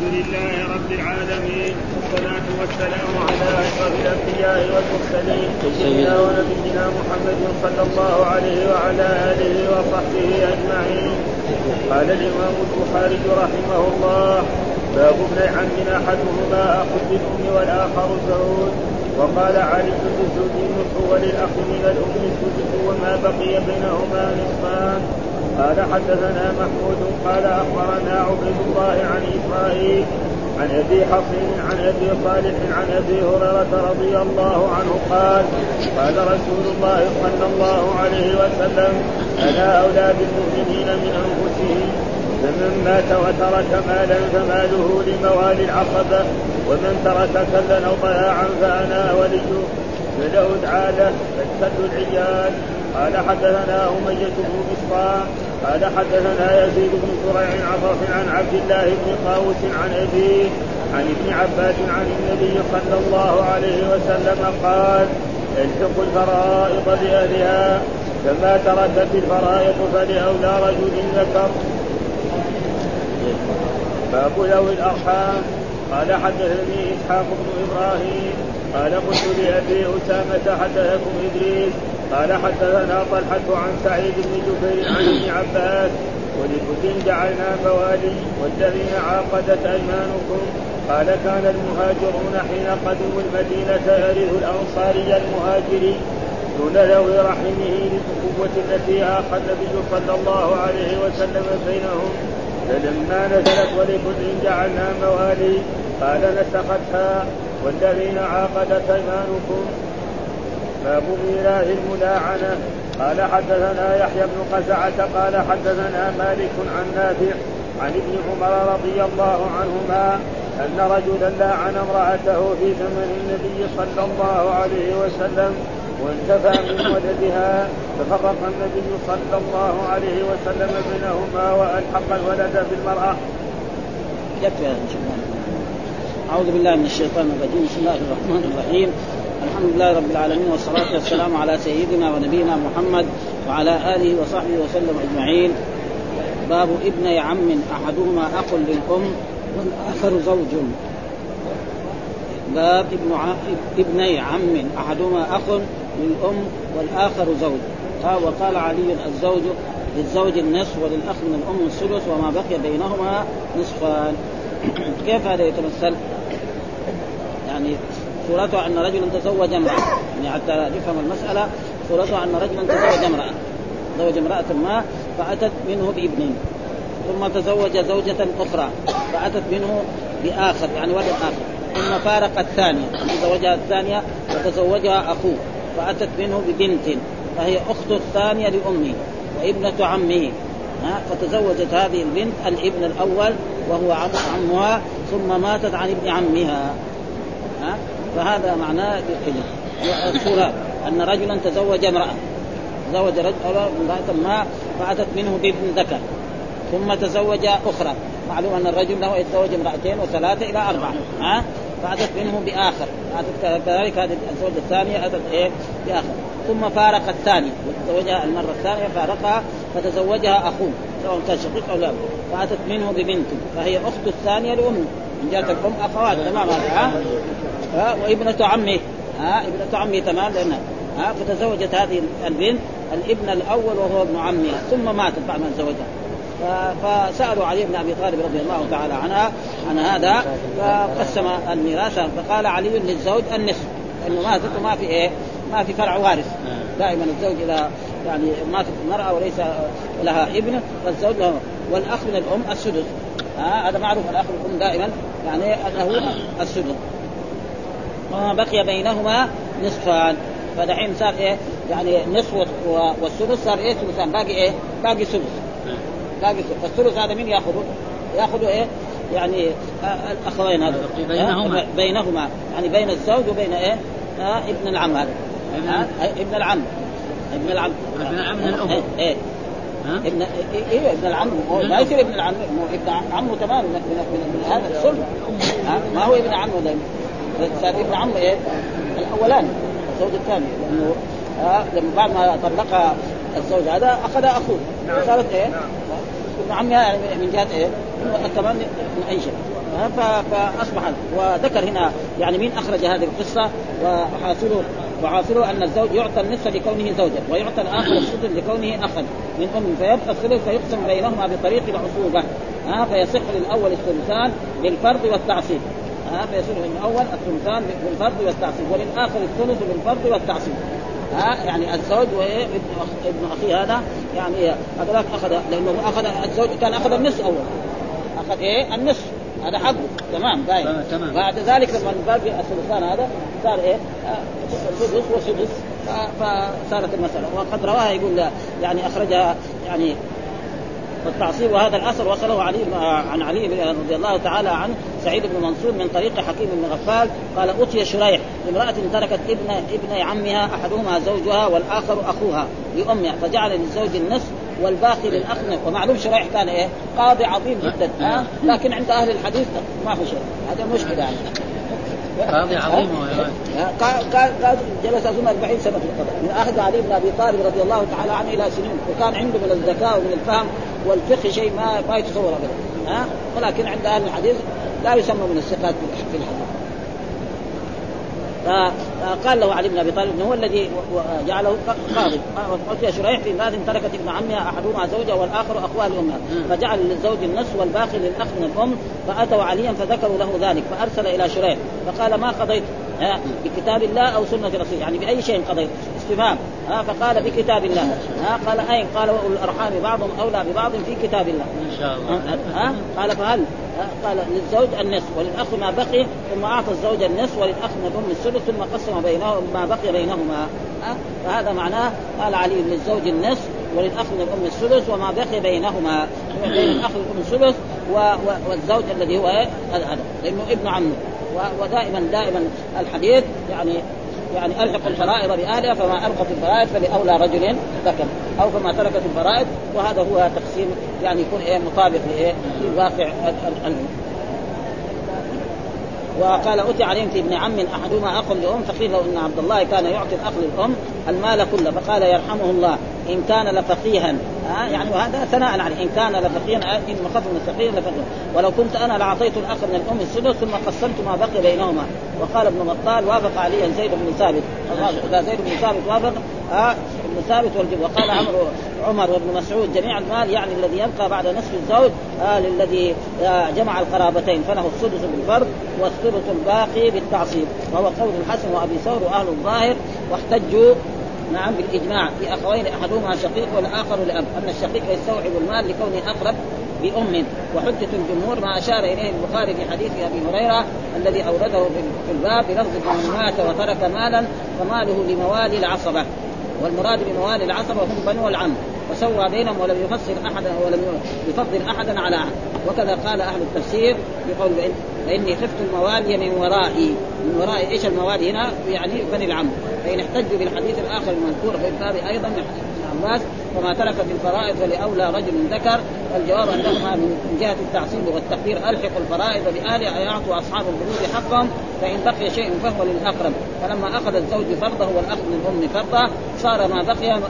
الحمد لله رب العالمين والصلاة والسلام على أشرف الأنبياء والمرسلين سيدنا ونبينا محمد صلى الله عليه وعلى آله وصحبه أجمعين. قال الإمام البخاري رحمه الله باب ابن عم أحدهما أخ بالأم والآخر زوج. وقال علي للزوج النصف وللأخ من الأم السدس وما بقي بينهما نصفان. قال حدثنا محمود قال أخبرنا عبيد الله عن اسرائيل عن أبي حصين عن أبي صالح عن أبي هريرة رضي الله عنه قال قال رسول الله صلى الله عليه وسلم أنا أولى بالمؤمنين من أنفسهم فمن مات وترك مالا فماله لموالي العصبه ومن ترك كلا أو ضياعا فأنا وليه فله العاده فاشتد العيال. قال حدثنا أمية بن بسطام قال حدثنا يزيد بن زريع عطف عن عبد الله بن طاووس عن أبيه عن ابن عباس عن النبي صلى الله عليه وسلم قال الحق الفرائض بأهلها فما تركت الفرائض فلأولى رجل ذكر. باب ذوي الأرحام. قال حدثني إسحاق بن إبراهيم قال قلت لأبي أسامة حدثكم إدريس قال حدثنا طلحة عن سعيد بن جبير عن ابن عباس ولكل جعلنا موالي والذين عاقدت أيمانكم. قال كان المهاجرون حين قدموا المدينة يرث الأنصاري المهاجر. دون ذوي رحمه للقوة التي آخى النبي صلى الله عليه وسلم بينهم. فلما نزلت ولكل جعلنا موالي قال نسختها والذين عاقدت أيمانكم. باب ميراث الملاعنة قال حدثنا يحيى بن قزعة قال حدثنا مالك عن نافع عن ابن عمر رضي الله عنهما أن رجلا لاعن امرأته في زمن النبي صلى الله عليه وسلم وانتفى من ولدها ففرق النبي صلى الله عليه وسلم بينهما وألحق الولد بالمرأة. يكفي أعوذ بالله من الشيطان الرجيم. بسم الله الرحمن الرحيم. الحمد لله رب العالمين والصلاة والسلام على سيدنا ونبينا محمد وعلى آله وصحبه وسلم أجمعين. باب ابن عم أحدهما أخ للأم والآخر زوج. باب ابن ع... ابني عم أحدهما أخ للأم والآخر زوج. قال وقال علي الزوج للزوج النصف وللأخ من الأم الثلث وما بقي بينهما نصفان. كيف هذا يتمثل؟ يعني صورته أن رجلا تزوج امرأة. يعني حتى نفهم المسألة صورته أن رجلا تزوج امرأة. تزوج امرأة ما فأتت منه بابن. ثم تزوج زوجة أخرى فأتت منه بآخر يعني ولد آخر. ثم فارق الثانية. تزوجها الثانية وتزوجها أخوه. فأتت منه ببنت. فهي أخت الثانية لأمه وابنة عمه. فتزوجت هذه البنت الابن الأول وهو عمها ثم ماتت عن ابن عمها. ها؟ فهذا معناه الصورة أن رجلا تزوج امرأة. تزوج رجل امرأة ما فأتت منه بابن ذكر. ثم تزوج أخرى. معلوم أن الرجل له يتزوج امرأتين وثلاثة إلى أربعة. ها؟ فأتت منه بآخر. أتت كذلك هذه الزوجة الثانية أتت إيه؟ بآخر. ثم فارق الثانية تزوجها المرة الثانية فارقها فتزوجها أخوه سواء كان شقيق أو لا. فأتت منه ببنت فهي أخت الثانية لأمه. من جهة الأم أخوات تمام هذا ها؟ وابنة عمه ها ابنة عمه تمام لأنها ها فتزوجت هذه البنت الابن الأول وهو ابن عمها ثم ماتت بعد ما تزوجها. فسألوا علي بن أبي طالب رضي الله تعالى عنها عن هذا فقسم الميراث فقال علي للزوج النصف لأنه ماتت وما في إيه؟ ما في فرع وارث. دائما الزوج إذا يعني ماتت المرأة وليس لها ابن فالزوج له والأخ من الأم السدس. هذا معروف الأخ من الام دائما يعني له السدس وما بقي بينهما نصفان. فدحين صار إيه؟ يعني نصف والثلث صار إيه ثلثان؟ باقي إيه؟ باقي ثلث. باقي ثلث. فالثلث هذا مين يأخذه؟ يأخذه إيه؟ يعني الاخوين هذا. بينهما. بينهما. يعني بين الزوج وبين إيه؟ آه ابن العم هذا. آه ابن العم. ابن العم. ابن العم من الأم. إيه, إيه. ابن إيه ابن العم. ما يصير ابن العم. ابن عمه تمام من, من, من, من هذا الصلب ما هو ابن عمه دائما. صار ابن عمه إيه؟ الاولاني الزوج الثاني. لأنه آه لما بعد ما طلقها الزوج هذا أخذ أخوه. صارت إيه؟ ابن عمها يعني من جهة إيه؟ كمان من أي شيء. فاصبح وذكر هنا يعني مين أخرج هذه القصة وحاصله وحاصله أن الزوج يعطى النصف لكونه زوجا ويعطى الآخر السدس لكونه اخا. من أم فيبقى الثلث فيقسم بينهما بطريق العصوبة. ها فيصح للأول الثلثان للفرض والتعصيب. ها فيصح للأول الثلثان بالفرض والتعصيب وللآخر الثلث بالفرض والتعصيب. ها يعني الزوج وابن ابن اخيه هذا يعني هذاك أخذ لأنه أخذ الزوج كان أخذ النصف أول. أخذ إيه؟ النصف. هذا حقه تمام باين تمام بعد ذلك لما باقي الثلثان هذا صار إيه؟ سدس وسدس. فصارت المسألة. وقد رواها يقول يعني أخرجها يعني والتعصيب وهذا الأثر وصله علي عن علي رضي الله تعالى عنه سعيد بن منصور من طريق حكيم بن غفال قال اتي شريح امرأة تركت ابن ابن عمها أحدهما زوجها والآخر أخوها لأمها فجعل للزوج النصف والباقي للاخ ومعلوم شريح كان إيه؟ قاضي عظيم جدا. ها؟ لكن عند أهل الحديث ما في شيء. هذا مشكلة يعني. قاضي عظيم قال قال جلس اظن 40 سنة في القضاء من أخذ علي بن أبي طالب رضي الله تعالى عنه إلى سنين. وكان عنده من الذكاء ومن الفهم والفقه شيء ما ما يتصور ابدا. ها؟ ولكن عند أهل الحديث لا يسمى من الثقات في الحديث. فقال له علي بن أبي طالب إنه هو الذي جعله قاضي. قلت يا شريح في امراه تركت ابن عمها أحدهما زوجها والآخر اخوها لامها فجعل للزوج النصف والباقي للأخ من الأم فأتوا عليا فذكروا له ذلك فأرسل إلى شريح. فقال ما قضيت؟ بكتاب الله أو سنة رسول يعني بأي شيء قضيت. استفهام ها فقال بكتاب الله. ها قال أين؟ قال واولو الأرحام بعضهم أولى ببعض في كتاب الله. ان شاء الله. ها قال فهل؟ قال للزوج النصف وللأخ ما بقي ثم أعطى الزوج النصف وللأخ من الام الثلث ثم قسم بينهم ما بقي بينهما. فهذا معناه قال علي للزوج النصف وللأخ من الام الثلث وما بقي بينهما. بين الأخ والام الثلث والزوج الذي هو هذا لأنه ابن عمه. ودائما دائما الحديث يعني يعني الحق الفرائض باهلها فما ألقت الفرائض فلأولى رجل ذكر أو فما تركت الفرائض وهذا هو تقسيم يعني يكون إيه مطابق لإيه لواقع وقال أتي عليهم في ابن عم أحدهما أخ لأم فقيل إن عبد الله كان يعطي الأخ للأم المال كله فقال يرحمه الله. إن كان لفقيها. آه يعني وهذا ثناء عليه. إن كان لفقيها إن خف من الفقير لفقير. ولو كنت أنا لأعطيت الأخ من الأم السدس ثم قسمت ما بقي بينهما. وقال ابن بطال وافق عليا زيد بن ثابت. إذا زيد بن ثابت وافق آه ابن ثابت والجب. وقال عمرو عمر وابن مسعود جميع المال يعني الذي يبقى بعد نصف الزوج آه للذي آه جمع القرابتين. فله السدس بالفرض والثلث الباقي بالتعصيب. وهو قول الحسن وأبي ثور وأهل الظاهر واحتجوا نعم بالإجماع. في أخوين أحدهما شقيق والآخر لأب. أن الشقيق يستوعب المال لكونه أقرب بأم. وحجة الجمهور ما أشار إليه البخاري في حديث أبي هريرة الذي أورده في الباب بلفظ من مات وترك مالا فماله لموالي العصبة. والمراد بموالي العصبة هم بنو العم وسوى بينهم ولم يفصل أحدا ولم يفضل أحدا على أحد. وكذا قال أهل التفسير بقول فإني خفت الموالي من ورائي. من ورائي إيش الموالي هنا؟ يعني بني العم. فإن احتجوا بالحديث الآخر المذكور في الباب أيضا عباس وما ترك في الفرائض فلأولى رجل ذكر الجواب انهما من جهة التعصيب والتقدير ألحق الفرائض باهلها ان يعطوا اصحاب البنود حقهم فإن بقي شيء فهو للأقرب. فلما أخذ الزوج فرضه والاخ من الام فرضه صار ما بقي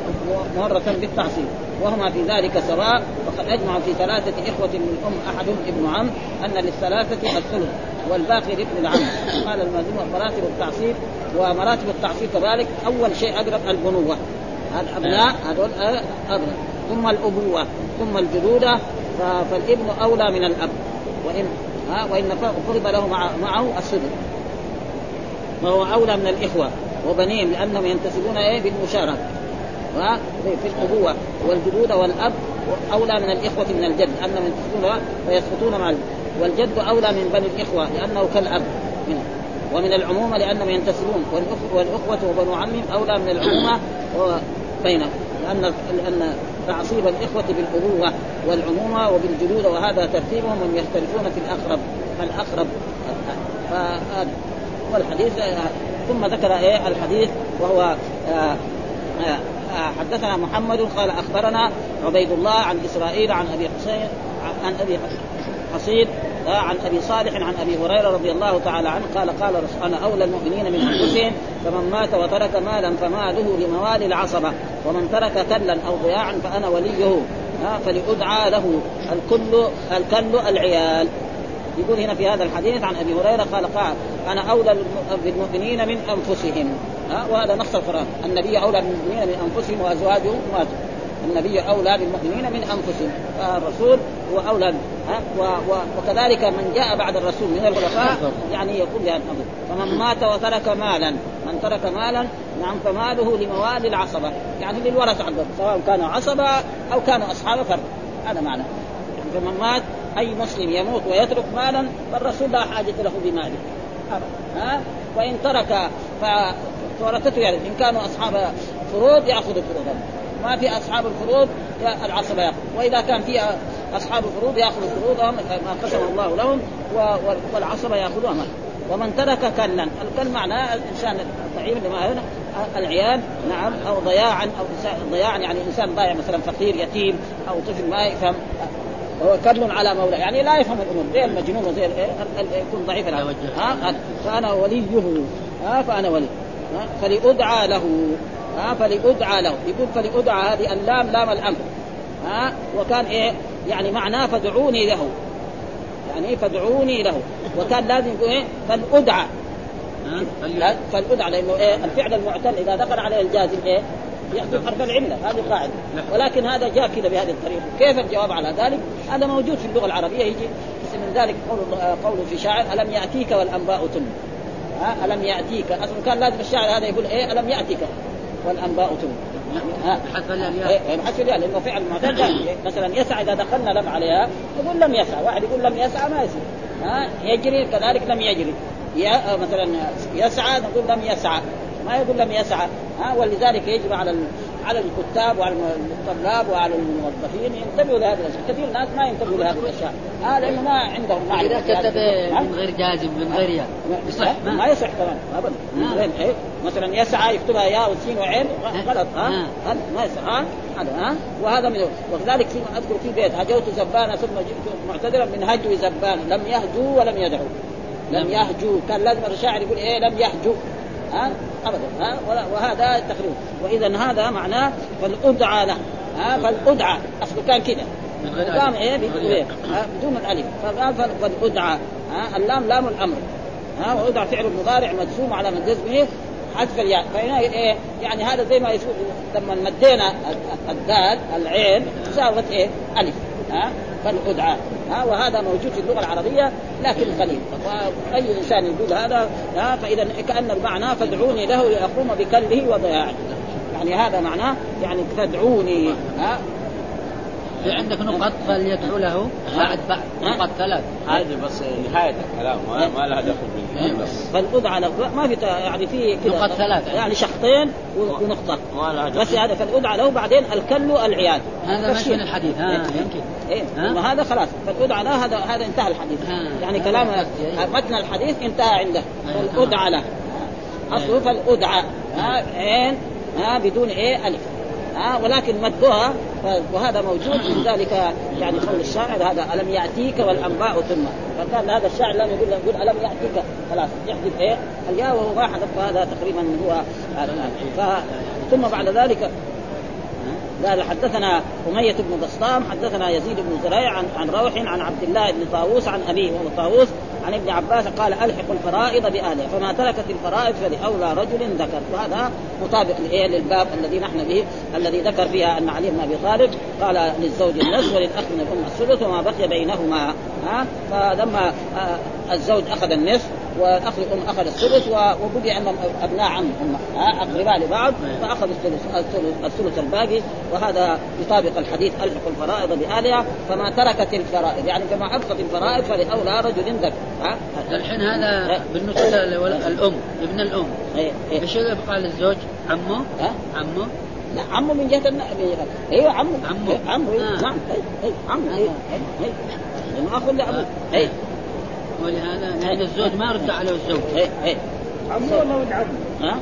مره بالتعصيب. وهما في ذلك سواء وقد اجمعوا في ثلاثة إخوة من الام احدهم ابن عم أن للثلاثة الثلث والباقي لابن العم. قال المازون مراتب التعصيب ومراتب التعصيب كذلك أول شيء اقرب البنوه الأبناء هذول أبناء. ثم الأبوة ثم الجدودة فالابن أولى من الأب. وإن ها وإن فرض له مع معه السدس وهو أولى من الإخوة وبنيهم لأنهم ينتسبون إيه بالمشاركة في الأبوة. والجدود والأب أولى من الإخوة من الجد لأنهم ينتسبون فيسقطون مع الجد. والجد أولى من بني الإخوة لأنه كالأب. منه ومن العمومة لأنهم ينتسبون. والأخوة وبنو عمهم أولى من العمومة بينهم لأن لأن تعصيب الإخوة بالأبوة والعمومة وبالجدود وهذا ترتيبهم هم يختلفون في الأقرب فالاقرب فهذا والحديث ثم ذكر إيه؟ الحديث وهو آه آه حدثنا محمد قال أخبرنا عبيد الله عن إسرائيل عن أبي حسين عن أبي حصيد آه عن أبي صالح عن أبي هريرة رضي الله تعالى عنه قال قال أنا أولى المؤمنين من أنفسهم فمن مات وترك مالا فماله لموالي العصبة ومن ترك كلا أو ضياعا فأنا وليه ها فلأدعى له الكل الكل العيال. يقول هنا في هذا الحديث عن أبي هريرة قال قال أنا أولى بالمؤمنين من أنفسهم ها وهذا نص القرآن. النبي أولى بالمؤمنين من أنفسهم وازواجه ماتوا النبي أولى بالمؤمنين من أنفسهم. فالرسول هو أولى ها؟ وكذلك من جاء بعد الرسول من الخلفاء يعني يقول بهذا الامر فمن مات وترك مالا من ترك مالا نعم فماله لموالي العصبة. يعني للورثه حقهم سواء كانوا عصبة أو كانوا أصحاب فرد. هذا معنى. يعني فمن مات أي مسلم يموت ويترك مالا فالرسول لا حاجة له بماله. ها؟ وإن ترك فورثته يعني إن كانوا أصحاب فروض ياخذوا فروضهم ما في أصحاب الفروض العصبه ياخذ وإذا كان في أصحاب الفروض ياخذوا فروضهم ما قسم الله لهم والعصبه ياخذوها ومن ترك كلا الكل معناه الإنسان الضعيف اللي هنا العيال نعم أو ضياعا أو ضياعا يعني إنسان ضايع مثلا فقير يتيم أو طفل ما يفهم هو كل على مولاه. يعني لا يفهم الأمور زي المجنون وزي يكون ضعيف ها؟ فأنا وليه ها؟ فأنا ولي. فلأدعى له. ها فلأدعى له. يقول فلأدعى هذه اللام لام الأمر. ها وكان إيه يعني معناه فادعوني له. يعني فادعوني له. وكان لازم يقول إيه فلأدعى. فلأدعى لأنه إيه الفعل المعتل إذا دخل عليه الجازم إيه يحذف حرف العلة. هذه قاعدة. ولكن هذا جاء كذا بهذه الطريقة. كيف الجواب على ذلك؟ هذا موجود في اللغة العربية. يجي من ذلك قول قوله في شاعر ألم يأتيك والأنباء تم ها ألم يأتيك؟ أصلا كان لازم الشاعر هذا يقول إيه ألم يأتيك؟ والأنباء تم حذف الياء. إيه حذف الياء لأنه فعل معتل مثلا يسعى إذا دخلنا لم عليها يقول لم يسعى واحد يقول لم يسعى ما يصير. ها؟ يجري كذلك لم يجري. يا مثلا يسعى نقول لم يسعى. ما يقول لم يسعى. ها؟ ولذلك يجب على على الكتاب وعلى الطلاب وعلى الموظفين ينتبهوا لهذه الأشياء، كثير ناس ما ينتبهوا لهذه الأشياء، هذا آه لأنه ما عندهم معرفه إذا كتب من غير جازم من غير ياء يصح ما, ما يصح كمان ابدا. إيه؟ مثلا يسعى يكتبها ياء وسين وعين غلط ها؟ هذا ما يصح ها؟ هذا ها؟ وهذا من وكذلك في أذكر في بيت هجوت زبانا ثم جئت معتذرا من هجو زبان لم يهجوا ولم يدعوا. لم يهجوا. كان لازم الشاعر يقول إيه لم يهجوا. ها أبدا ها؟ وهذا تقريبا واذا هذا معناه فالأدعى له ها؟ فالأدعى. اصله كان كذا. قام إيه؟ بدون الألف. فقال فالأدعى ها؟ اللام لام الأمر ها؟ وأدعى فعل المضارع مجزوم على من جزمه حذف الياء. فهنا إيه؟ يعني هذا زي ما يسوي لما مدينا الدال العين صارت إيه؟ ألف. ها؟ فالأدعى. ها؟ وهذا موجود في اللغة العربية لكن قليل. واي إنسان يقول هذا ها؟ فإذا كأن المعنى فادعوني له لأقوم بكله وضياعه. يعني هذا معناه يعني فادعوني ها؟ في عندك نقط فليدعو له بعد بعد نقط ثلاث. هذه بس نهاية الكلام ما, ما لها دخل. بالبس فالأدعى له ما في يعني في كذا نقط ثلاثة. يعني شخطين ونقطة. بس هذا فالأدعى له بعدين الكل العيال هذا مش من الحديث ها يمكن. إيه. ها؟ هذا خلاص. فالأدعى له هذا هذا انتهى الحديث. يعني كلام متن الحديث انتهى عنده. فالأدعى له. أصله فالأدعى عين. ها بدون إيه ألف. ها ولكن مدها وهذا موجود من ذلك يعني قول الشاعر هذا ألم يأتيك والأنباء ثم. فكان هذا الشاعر لم يقول يقول ألم يأتيك؟ خلاص يحذف إيه؟ الياء وهو حذف هذا تقريبا هو ف... ثم بعد ذلك قال حدثنا أمية بن بسطام حدثنا يزيد بن زريع عن عن روح عن عبد الله بن طاووس عن أبيه وهو طاووس عن ابن عباس قال ألحق الفرائض بأهلها فما تركت الفرائض فلأولى رجل ذكر. وهذا مطابق للباب الذي نحن به الذي ذكر فيها أن علي بن أبي طالب قال للزوج النصف وللأخ من الأم الثلث وما بقي بينهما. ها؟ فلما الزوج أخذ النصف والاخ الام أخذ الثلث وبقي ان أبناء عم هم. أقرباء لبعض فاخذ الثلث الثلث الباقي وهذا يطابق الحديث ألحق الفرائض باهلها فما تركت الفرائض. يعني كما ابقت الفرائض فلأولى رجل ذكر ها؟ الحين هذا بالنسبة للام ابن الأم. إيه إيه. إيش يبقى للزوج عمه؟ ها؟ عمه؟ لا عمه من جهة الن... أيوه عمه. عمه. إيه عمه إيه. آه. نعم اي اي عمه اي اي لأنه اخو لأبوه. اي ولهذا لأن الزوج ما رد عليه الزوج. اي اي عمه ولا ولد عمه؟ ها؟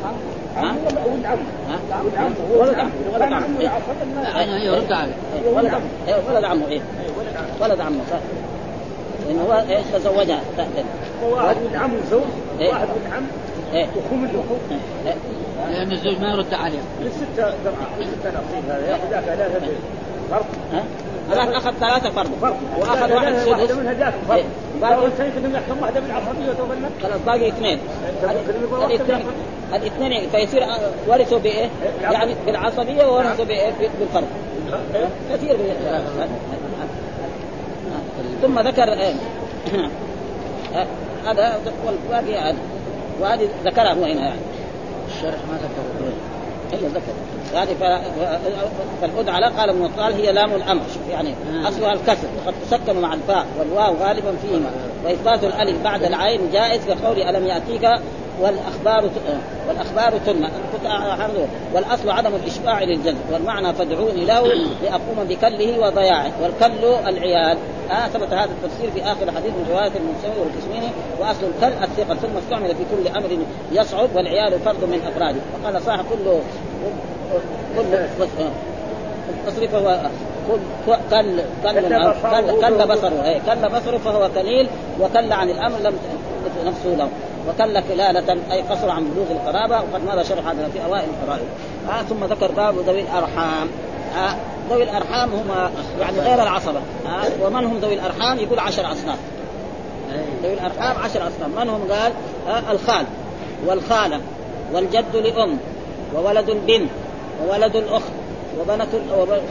عمه ولا ولد عمه؟ ها؟ ولد عمه ولد عمه ولد عمه إيه. أنا يرد عليه إيه، ولد عمه إيه، ولد عمه إيه. ولد عمه ولد عمه صح. لأنه هو إيش تزوجها؟ تأتي واحد من عم وزوج إيه. واحد من عم إيه. وخوم الاخوه إيه. لأن الزوج ما يرد عليه. للستة درعة للستة نصيب هذا ياخذ ذاك ثلاثة فرق. ها؟ هذاك أخذ ثلاثة فرض فرق. وأخذ واحد سدس. باقي يحكم وتولى خلاص باقي اثنين. الاثنين. الاثنين فيصير ورثوا بإيه؟ يعني بالعصبيه وورثوا بإيه؟ بالفرض. كثير من ثم ذكر إيه؟ هذا والباقي هذا. وهذه ذكرها هو هنا يعني. الشرح ما ذكر الا ذكر هذه ف- فالأدعى قال ابن قال هي لام الأمر شوف يعني أصلها الكسر وقد تسكن مع الفاء والواو غالبا فيهما. وإثبات الألف بعد العين جائز كقول ألم يأتيك والأخبار ت- والأخبار تنى والأصل عدم الإشباع للجلد والمعنى فادعوني له لأقوم بكله وضياعه. والكل العيال. آه ثبت هذا التفسير في آخر حديث من رواية المنسوي والكسميني وأصل الكل الثقل ثم استعمل في كل أمر يصعب والعيال فرد من أفراده. وقال صاحب كل كل تصريف هو كل كل كل كل بصره إيه، كل بصره فهو كليل وكل عن الأمر لم نفسه له. وكل كلالة أي قصر عن بلوغ القرابة وقد مضى شرح هذا في أوائل الفرائض آه ثم ذكر باب ذوي الأرحام. آه ذوي الأرحام هم يعني غير العصبة. آه ومن هم ذوي الأرحام؟ يقول عشر أصناف. ذوي الأرحام عشر أصناف. من هم؟ قال آه الخال والخالة والجد لأم. وولد البنت وولد الأخت وبنت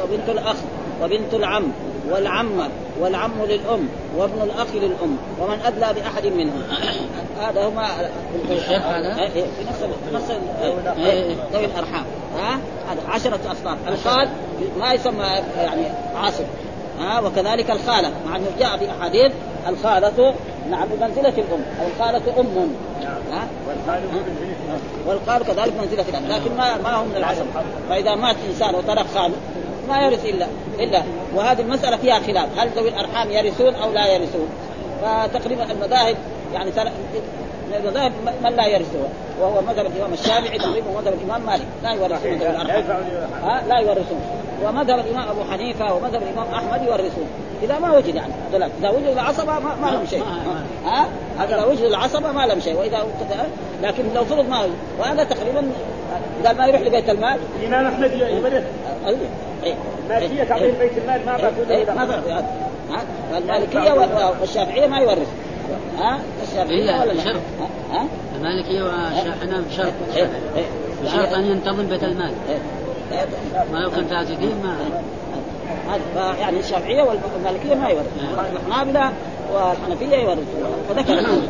وبنت الأخ وبنت العم والعمة والعم للأم وابن الأخ للأم ومن أدلى بأحد منهم. هذا هما الشيخ هذا؟ إيه، إيه، في نفس ال- إيه، ذوي الأرحام. ها؟ هذا عشرة أصناف الخال ما يسمى يعني عاصب ها؟ وكذلك الخالة. مع أنه جاء في أحاديث الخالة نعم بمنزلة الأم. أو الخالة أم. ها؟ بالبنت والقال كذلك منزلة الأب لكن ما ما هو من العصر فإذا مات إنسان وترك خاله ما يرث إلا إلا. وهذه المسألة فيها خلاف. هل ذوي الأرحام يرثون أو لا يرثون؟ فتقريبا المذاهب يعني من المذاهب من لا يرثها وهو مذهب الإمام الشافعي تقريبا ومذهب الإمام مالك. لا يورثون ذوي لا الارحام لا يورثون. ومذهب الإمام أبو حنيفة ومذهب الإمام أحمد يورثون إذا ما وجد يعني ثلاث إذا وجد العصبة ما, ما لهم شيء ها هذا لو وجد العصبة ما لهم شيء وإذا لكن لو فرض ما وهذا تقريبا قال ما يروح لبيت المال الإمام أحمد يورث أيوه. إيه. المالكية تعطيه بيت المال ما إيه. إيه. له ما المالكية وال- والشافعية ما يورث ها الشافعية ولا لا؟ شرط. ها؟ المالكية والشاحنة بشرط إيه. إيه. بشرط أن ينتظم بيت المال إيه. إيه. ما لو كان فاسدين ما هذا يعني الشافعية والمالكية ما يورث الحنابله والحنفية يورثون. فذكر آه.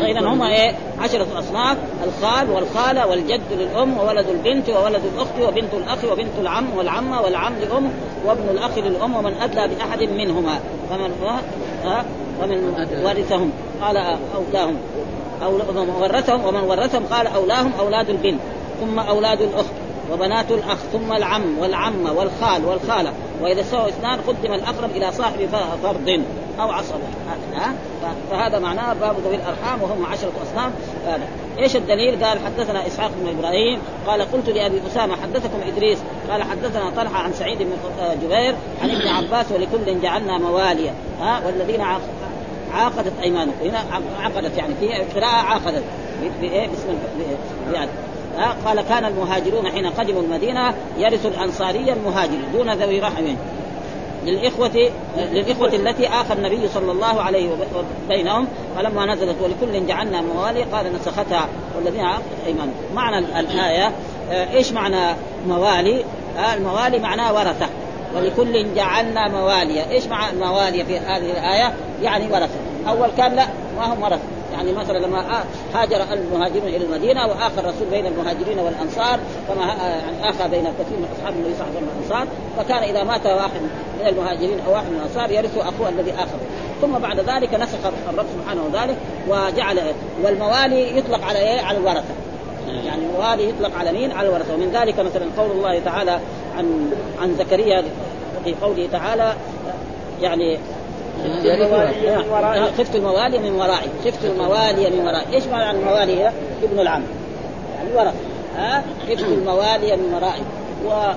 فإذا هم إيه؟ عشرة أصناف الخال والخالة والجد للأم وولد البنت وولد الأخت وبنت الأخ وبنت العم والعمه والعم لأم وابن الأخ للأم ومن أدلى بأحد منهما. فمن ها ومن ورثهم قال اولاهم أو ورثهم ومن ورثهم قال أولاهم أولاد البنت. ثم أولاد الأخت وبنات الأخ ثم العم والعمه والخال والخالة. وإذا سووا اثنان قدم الأقرب إلى صاحب فرض أو عصبه ها؟ فهذا معناه باب ذوي الأرحام وهم عشرة اصناف هذا. إيش الدليل؟ قال حدثنا إسحاق بن إبراهيم قال قلت لأبي أسامة حدثكم إدريس قال حدثنا طلحة عن سعيد بن جبير عن ابن عباس ولكل جعلنا مواليا. ها؟ والذين عاقدت أيمانكم. هنا عقدت يعني في قراءة عاقدت. بإيه؟ باسم يعني قال كان المهاجرون حين قدموا المدينة يرث الانصاري المهاجر دون ذوي رحم. للإخوة للإخوة التي آخى النبي صلى الله عليه بينهم فلما نزلت ولكل جعلنا موالي قال نسختها والذين أيمانهم معنى ال- الآية إيش معنى موالي؟ الموالي معناه ورثة. ولكل جعلنا مواليا، إيش معنى الموالي في هذه الآية؟ يعني ورثة، أول كان لا ما هم ورثة، يعني مثلا لما هاجر المهاجرون إلى المدينة واخى الرسول بين المهاجرين والأنصار كما يعني آخى بين كثير من أصحاب النبي صلى الله عليه وسلم والأنصار فكان إذا مات واحد من المهاجرين أو واحد من الأنصار يرث أخوه الذي اخذه ثم بعد ذلك نسخ الرب سبحانه ذلك وجعل والموالي يطلق على إيه؟ على الورثة يعني الموالي يطلق على مين؟ على الورثة ومن ذلك مثلا قول الله تعالى عن عن زكريا في قوله تعالى يعني. خفت الموالي من ورائي خفت الموالي من ورائي. إيش معنى الموالي؟ ابن العم؟ يعني ورث ها؟ خفت الموالي من ورائي. و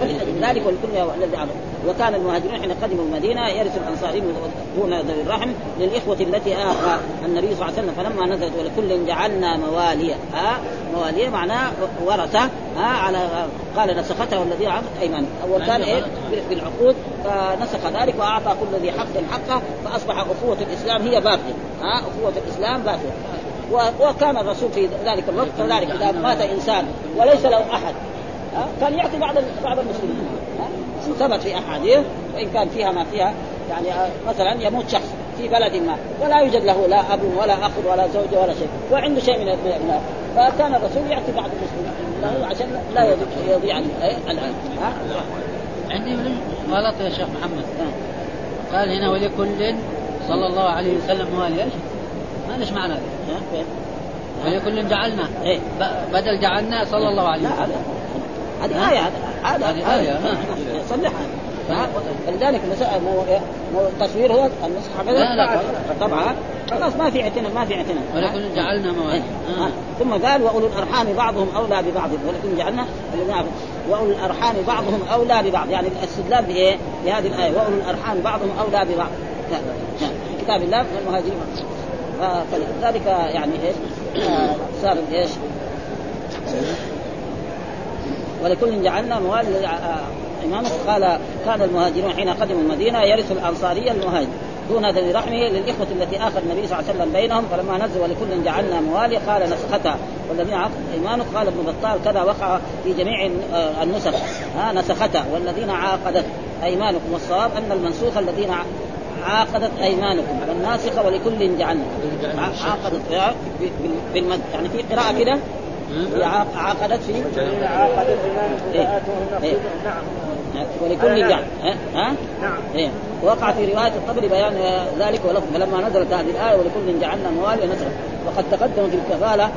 فلذلك والكل الذي عمل وكان المهاجرون حين قدموا المدينة يرث الأنصاريين دون ذوي الرحم للإخوة التي اخى النبي صلى الله عليه وسلم. فلما نزلت ولكل جعلنا مواليا ها؟ مواليا معناه ورثة. ها؟ على قال نسختها والذي عقد ايمان أول كان إيه؟ بالعقود. فنسخ ذلك وأعطى كل ذي حق حقه فأصبح أخوة الإسلام هي باقية. ها؟ أخوة الإسلام باقية. وكان الرسول في ذلك الوقت كذلك إذا مات إنسان وليس له أحد. كان يعطي بعض بعض المسلمين. ثبت في أحاديث وإن كان فيها ما فيها يعني مثلا يموت شخص في بلد ما ولا يوجد له لا أب ولا أخ ولا زوجه ولا شيء وعنده شيء من المال فكان الرسول يعطي بعض المسلمين له عشان لا يضيع الان عندي غلط يا شيخ محمد قال هنا ولكل صلى الله عليه وسلم موالي إيش؟ ما ليش معنى ولكل جعلنا إيه؟ بدل جعلنا صلى الله عليه وسلم هذه آية هذا هذه آية صلحها. فلذلك التصوير هو النسخ لا لا طبعا. خلاص ما في اعتناء ما في اعتناء. ولكن جعلنا مواد. آه. ثم قال وأولو الأرحام بعضهم أولى ببعض. ولكن جعلنا وأولو الأرحام بعضهم أولى ببعض. يعني الاستدلال بإيه؟ بهذه الآية. وأولو الأرحام بعضهم أولى ببعض. في كتاب الله من المهاجرين. فلذلك يعني إيش؟ آه صار إيش؟ ولكل جعلنا موال إمامه قال كان المهاجرون حين قدموا المدينة يرث الأنصاري المهاجر دون ذي رحمه للإخوة التي آخى النبي صلى الله عليه وسلم بينهم فلما نزل ولكل جعلنا موالي قال نسختها. والذين عقد إيمانه قال ابن بطال كذا وقع في جميع النسخ. ها نسختها. والذين عاقدت أيمانكم والصواب أن المنسوخ الذين عاقدت أيمانكم. والناسخه ولكل جعلنا. عاقدت بالمد يعني في قراءة كده؟ عاقدت في عاقدت إيه؟ إيه؟ نعم. ولكل جعل ها؟ نعم. إيه؟ وقع في رواية الطبري بيان ذلك ولفظ. فلما نزلت هذه الآية ولكل جعلنا موالي نزلت وقد تقدم في الكفالة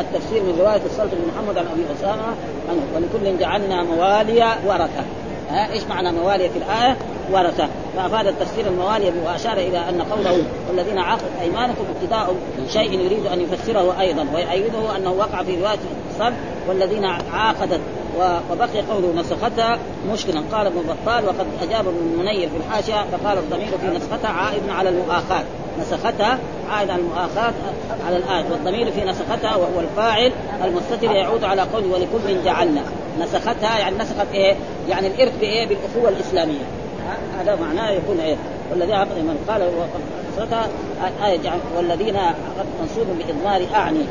التفسير من رواية الصلت بن محمد عن أبي أسامة عنه. ولكل جعلنا موالي ورثة. ها؟ إيش معنى موالي في الآية؟ ورثة. فأفاد التفسير الموالي وأشار إلى أن قوله والذين عقد أيمانكم ابتداء شيء يريد أن يفسره أيضا ويؤيده أنه وقع في رواية الصلب والذين عاقدت وبقي قوله نسختها مشكلا. قال ابن بطال وقد أجاب ابن منير في الحاشية فقال الضمير في نسختها عائد على المؤاخاة. نسختها عائد على المؤاخاة على الآية والضمير في نسختها وهو الفاعل المستتر يعود على قول ولكل جعلنا. نسختها يعني نسخت إيه؟ يعني الإرث بإيه؟ بالأخوة الإسلامية. هذا معناه يكون إيه؟ والذين عقد من قال نسختها آية والذين عقد منصوب بإضمار أعني.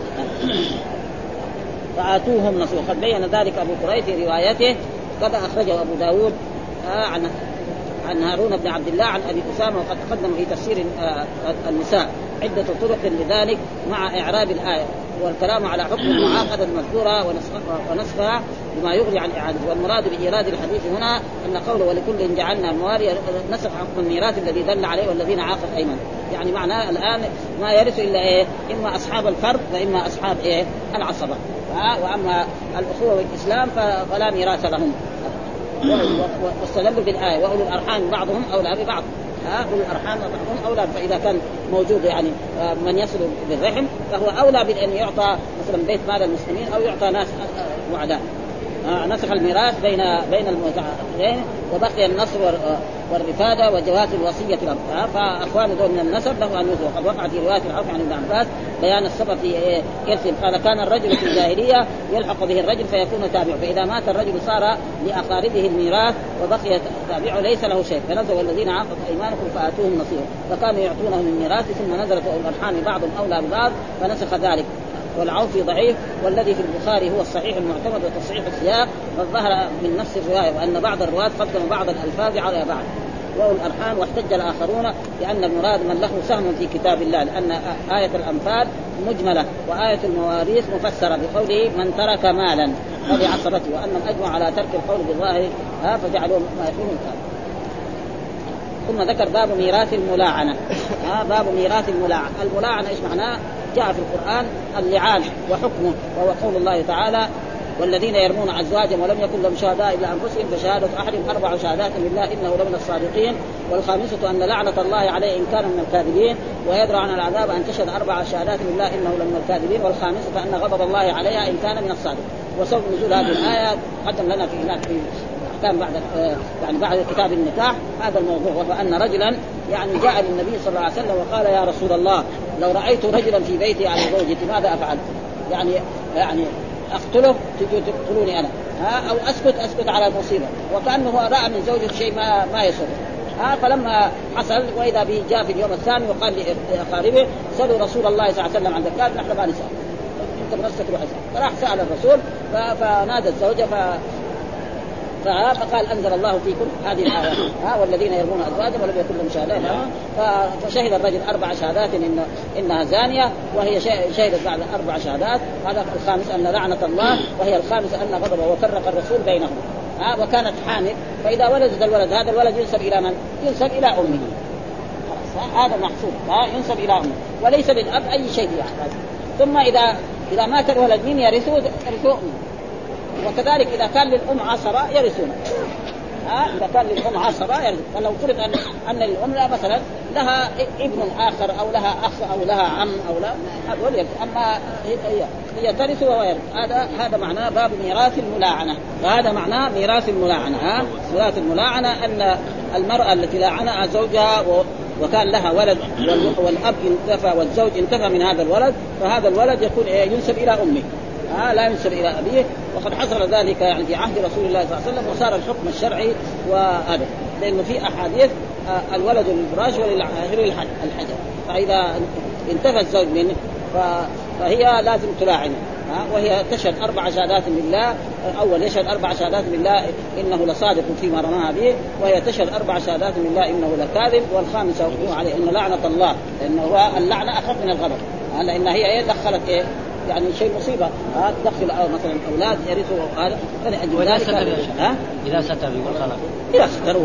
فآتوهم نصيب. وقد بين ذلك أبو كريب في روايته كذا أخرجه أبو داود آه عن عن هارون بن عبد الله عن أبي أسامة وقد تقدم في تفسير آه، النساء عدة طرق لذلك مع إعراب الآية. والكلام على حكم المعاقدة المذكورة ونسخها بما يغني عن اعادته والمراد بإيراد الحديث هنا أن قوله ولكل جعلنا موالي نسخ حكم الميراث الذي دل عليه والذين عاقد ايمن يعني معناه الآن ما يرث إلا إيه؟ إما أصحاب الفرد وإما أصحاب إيه؟ العصبة. وأما الأخوة والإسلام فلا ميراث لهم. واستدلوا بالآية. وأولو الأرحام بعضهم أولى ببعض. ها اولو الارحام بعضهم أولى فإذا كان موجود يعني آه، من يصل بالرحم فهو أولى بأن يعطى مثلا بيت مال المسلمين أو يعطى ناس وعداء آه، نسخ الميراث بين بين المتعاقدين وبقي النصر والرفادة وجواز الوصية له فأخوان دول من النسب له أن يوصوا وقد وقع في رواية العوف عن ابن عباس بيان السبب في ارثهم قال كان الرجل في الجاهلية يلحق به الرجل فيكون تابعه. فإذا مات الرجل صار لأقاربه الميراث وبقي تابعه ليس له شيء. فنزل والذين عقدت أيمانكم فآتوهم نصيبا فكانوا يعطونه من ثم نزلت الأرحام بعضهم أولى ببعض فنسخ ذلك. والعوفي ضعيف والذي في البخاري هو الصحيح المعتمد وتصحيح السياق والظهر من نفس الرواية وأن بعض الرواة قدموا بعض الألفاظ على بعض. وأولو الأرحام واحتج الآخرون بأن المراد من له سهم في كتاب الله لأن آية الأنفال مجملة وآية المواريث مفسرة بقوله من ترك مالا فلعصبته وأنهم أجمعوا على ترك القول بالظاهر فجعلوا ما يكون ثم ذكر باب ميراث الملاعنة. ها باب ميراث الملاعنة. الملاعنة إيش معناه؟ جاء في القرآن اللعان وحكمه وهو قول الله تعالى والذين يرمون أزواجهم ولم يكن لهم شهداء إلا أنفسهم فشهادة احدهم أربع شهادات بالله إنه لمن الصادقين والخامسة أن لعنة الله عليه إن كان من الكاذبين ويدرى عن العذاب أن تشهد أربع شهادات بالله إنه لمن الكاذبين والخامسة أن غضب الله عليها إن كان من الصادقين. وسبب نزول هذه الآية قدم لنا في في الاحكام بعد آه، يعني بعد كتاب النكاح هذا الموضوع وهو أن رجلا يعني جاء للنبي صلى الله عليه وسلم وقال يا رسول الله لو رأيت رجلا في بيتي على زوجتي ماذا أفعل؟ يعني يعني أقتله تجوا تقتلوني أنا ها أو أسكت أسكت على المصيبة وكأنه رأى من زوجته شيء ما ما يسر ها فلما حصل وإذا به جاء في اليوم الثاني وقال لأقاربه سألوا رسول الله صلى الله عليه وسلم عن ذكاء نحن ما نسأل أنت بنفسك روح فراح سأل الرسول فنادى الزوجة فقال انزل الله فيكم هذه الايه ها والذين يرمون أزواجهم ولم يكن لهم شهادات. فشهد الرجل أربع شهادات إن إنها زانية وهي شهدت بعد أربع شهادات. هذا الخامس أن لعنة الله وهي الخامسه أن غضبه وفرق الرسول بينهم. ها وكانت حامل. فإذا ولدت الولد هذا الولد ينسب إلى من؟ ينسب إلى أمه. هذا محسوب ينسب إلى أمه. وليس للأب أي شيء يحتاج. ثم اذا إذا مات الولد مين يرثه؟ يرثه أمه. وكذلك إذا كان للأم عصبه يرثون. ها؟ إذا كان للأم عصبه يرث فلو فرض ان أن للأم مثلا لها ابن آخر أو لها أخ أو لها عم أو لا هذول أما هي هي ترث وهو يرث. هذا هذا معناه باب ميراث الملاعنة. وهذا معناه ميراث الملاعنة. ها؟ ميراث الملاعنة أن المرأة التي لاعنها زوجها وكان لها ولد والأب انتفى والزوج انتفى من هذا الولد فهذا الولد يكون ينسب إلى أمه. ها لا ينسب إلى أبيه. وقد حصل ذلك يعني في عهد رسول الله صلى الله عليه وسلم وصار الحكم الشرعي وهذا لأنه في أحاديث آه، الولد للفراش وللحجر فإذا انتفى الزوج منه فهي لازم تلاعنه. وهي تشهد أربع شهادات بالله اول يشهد أربع شهادات بالله إنه لصادق فيما رماها به. وهي تشهد أربع شهادات بالله إنه لكاذب. والخامسة هو عليه ان لعنة الله لأنه اللعنة أخف من الغضب. لأن هي إيه دخلت إيه؟ يعني شيء مصيبه ها تدخل أو مثلا أولاد يرثوا هذا وإذا ستر ها؟ إذا ستر يقول خلاص. إذا ستر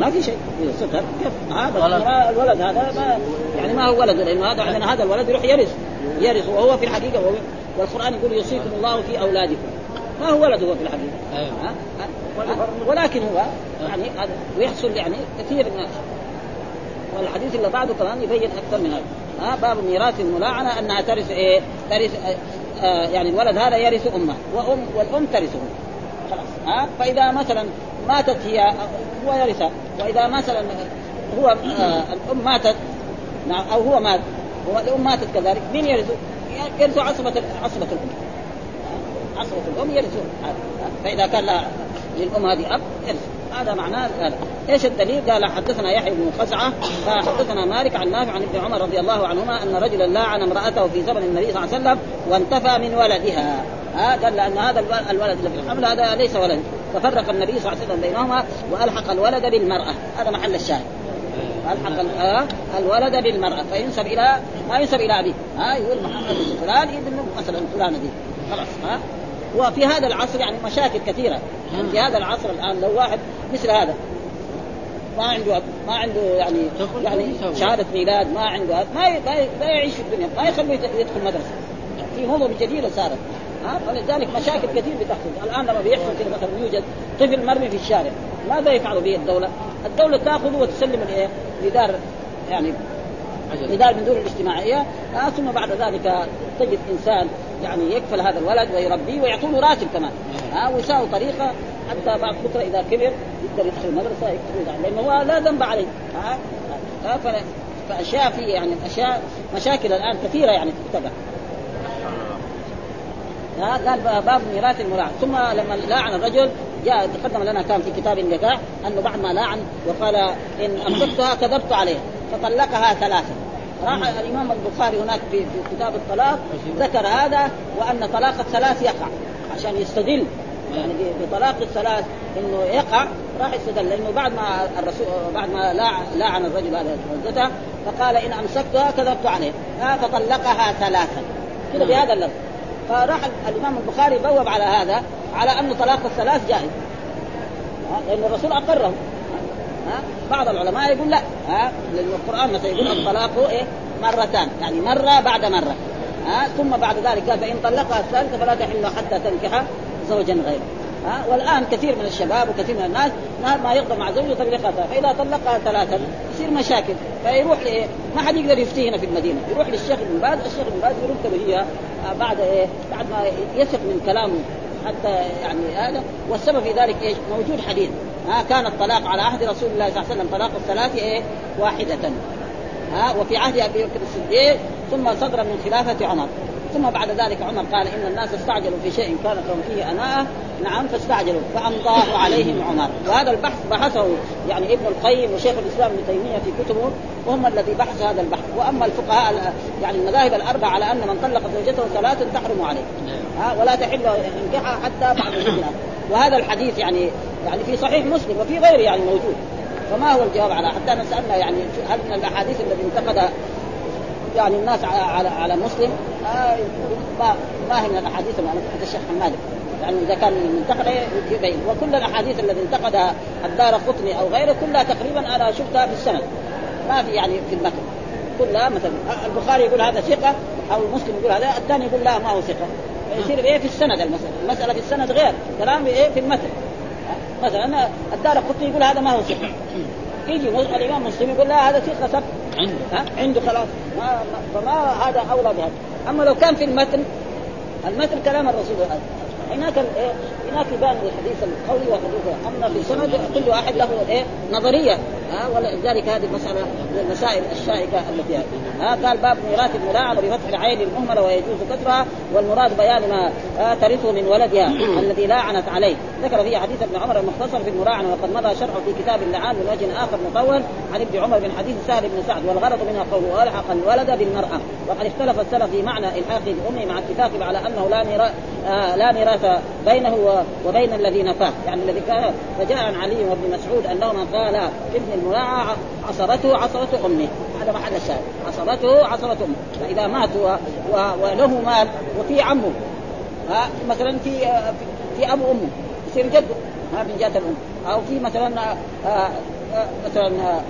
ما في شيء. إذا ستر كيف؟ هذا الولد هذا ما يعني ما هو ولد لأنه هذا عندنا هذا الولد يروح يرث. يرث وهو في الحقيقة وهو والقرآن يقول يوصيكم الله في أولادكم. ما هو ولد هو في الحقيقة؟ أيوه. ولكن هو يعني ويحصل يعني كثير من والحديث اللي بعده كمان يبين أكثر من هذا. ها باب ميراث الملاعنة أنها ترث إيه؟ ترث آه, آه، يعني الولد هذا يرث أمه وأم والأم ترثه. خلاص ها؟ فإذا مثلا ماتت هي هو يرثها. وإذا مثلا هو آه الأم ماتت نعم أو هو مات والأم ماتت كذلك مين يرثه؟ يرث عصبة عصبة الأم. عصبة الأم يرث فإذا كان للأم هذه أب يرث هذا معناه هذا إيش الدليل؟ قال حدثنا يحيى بن خزعة قال حدثنا مالك عن نافع عن ابن عمر رضي الله عنهما أن رجلا لاعن امرأته في زمن النبي صلى الله عليه وسلم وانتفى من ولدها. ها قال لأن هذا الولد اللي في الحمل هذا ليس ولد. ففرق النبي صلى الله عليه وسلم بينهما وألحق الولد بالمرأة. هذا محل الشاهد. ألحق الولد بالمرأة. فينسب إلى ما ينسب إلى أبيه. ها يقول محمد فلان ابن مثلا فلانة دي. خلاص ها. وفي هذا العصر يعني مشاكل كثيرة. يعني في هذا العصر الآن لو واحد مثل هذا ما عنده ما عنده يعني يعني شهادة ميلاد ما عنده ما ما يعيش في الدنيا ما يخليه يدخل مدرسة. في نظم جديده صارت. ها؟ فلذلك مشاكل كثير بتحصل. الآن لما بيحصل كذا مثلا يوجد طفل مرمي في الشارع ماذا يفعل به الدولة؟ الدولة تأخذه وتسلم الايه؟ لدار يعني لدار من دون الاجتماعية. آه ثم بعد ذلك تجد إنسان يعني يكفل هذا الولد ويربيه ويعطوا له راتب كمان. ها آه ويساوي طريقة حتى بعد فترة إذا كبر يقدر يدخل المدرسة يكتب لأنه هو لا ذنب عليه. ها؟ آه فأشياء في يعني اشياء مشاكل الآن كثيرة يعني تتبع قال باب ميراث الملاعن ثم لما لاعن الرجل جاء تقدم لنا كان في كتاب النكاح أنه بعد ما لاعن وقال إن امسكتها كذبت عليها فطلقها ثلاثة. راح الإمام البخاري هناك في, كتاب الطلاق ذكر هذا وأن طلاق الثلاث يقع عشان يستدل. يعني بطلاق الثلاث إنه يقع راح يستدل. لأنه بعد ما الرسول بعد ما لاعن الرجل هذا زوجته فقال إن أمسكتها كذبت عليه. فطلقها ثلاثا. كذا بهذا اللفظ. فراح الإمام البخاري بوب على هذا على انه طلاق الثلاث جائز. لأن الرسول أقره. بعض العلماء يقول لا ها القرآن مثلا يقول الطلاق إيه مرتان يعني مرة بعد مرة ها ثم بعد ذلك قال فإن طلقها الثالثة فلا تحل حتى تنكح زوجا غيره ها والآن كثير من الشباب وكثير من الناس ما يقدر مع زوجته طلقها فإذا طلقها ثلاثا يصير مشاكل فيروح لإيه؟ ما حد يقدر يفتي هنا في المدينة يروح للشيخ بن باز الشيخ بن باز يرد هي بعد إيه؟ بعد ما يثق من كلام حتى يعني هذا والسبب في ذلك إيش؟ موجود حديث ها كان الطلاق على عهد رسول الله صلى الله عليه وسلم. طلاق الثلاث إيه؟ واحدة. ها وفي عهد أبي بكر الصديق ثم صدر من خلافة عمر. ثم بعد ذلك عمر قال إن الناس استعجلوا في شيء كانت لهم فيه أناءة. نعم فاستعجلوا. فأمضاه عليهم عمر. وهذا البحث بحثه يعني ابن القيم وشيخ الإسلام ابن تيمية في كتبه وهم الذي بحثوا هذا البحث. وأما الفقهاء يعني المذاهب الأربعة على أن من طلق زوجته ثلاث تحرم عليه. ها ولا تحل ينكحها حتى بعد الهجره وهذا الحديث يعني يعني في صحيح مسلم وفي غيره يعني موجود. فما هو الجواب على حتى نسالنا يعني هل من الأحاديث التي انتقد يعني الناس على على, مسلم؟ آه ما ما هي من الأحاديث انتقد الشيخ حماد. يعني إذا كان منتقد يبين. وكل الأحاديث التي انتقدها الدار قطني أو غيره كلها تقريبا أنا شفتها في السند. ما في يعني في المتن. كلها مثلا البخاري يقول هذا ثقة أو مسلم يقول هذا الثاني يقول لا ما هو ثقة. يصير إيه في السند المسألة. المسألة في السند غير. كلام إيه في المتن. مثلا الدار قطني يقول هذا ما هو ثقه يجي الإمام مسلم يقول لا هذا ثقه سب عنده. ها؟ عنده خلاص. ما فما هذا أولى بهذا. أما لو كان في المتن المتن كلام الرسول هناك هناك يبان الحديث القوي والحديث اما في سند كل واحد له إيه؟ نظرية. ها ولذلك هذه المسألة من المسائل الشائكة التي ها قال باب ميراث الملاعنه بفتح العين المهمله ويجوز كسرها والمراد بيان ما ترثه من ولدها الذي لاعنت عليه. ذكر فيه حديث ابن عمر المختصر في المراعنة وقد مضى شرحه في كتاب اللعان من وجه آخر مطول عن ابن عمر من حديث سهل بن سعد والغرض منها قوله والحق الولد بالمرأة. وقد اختلف السلف في معنى إلحاق بامه مع اتفاقهم على أنه لا ميراث لا ميراث بينه وبين الذي نفاه يعني الذي كان فجاء عن علي وابن مسعود أنهما قالا ابن الملاعة عصرته عصرة أمه. هذا محل الشاهد. عصرته عصرة أمه. فإذا مات و... و... وله مال وفي عمه. ها مثلا في في أبو أمه. يصير جده. ها من جهة الأم. أو في مثلا آه، آه، مثلا آه،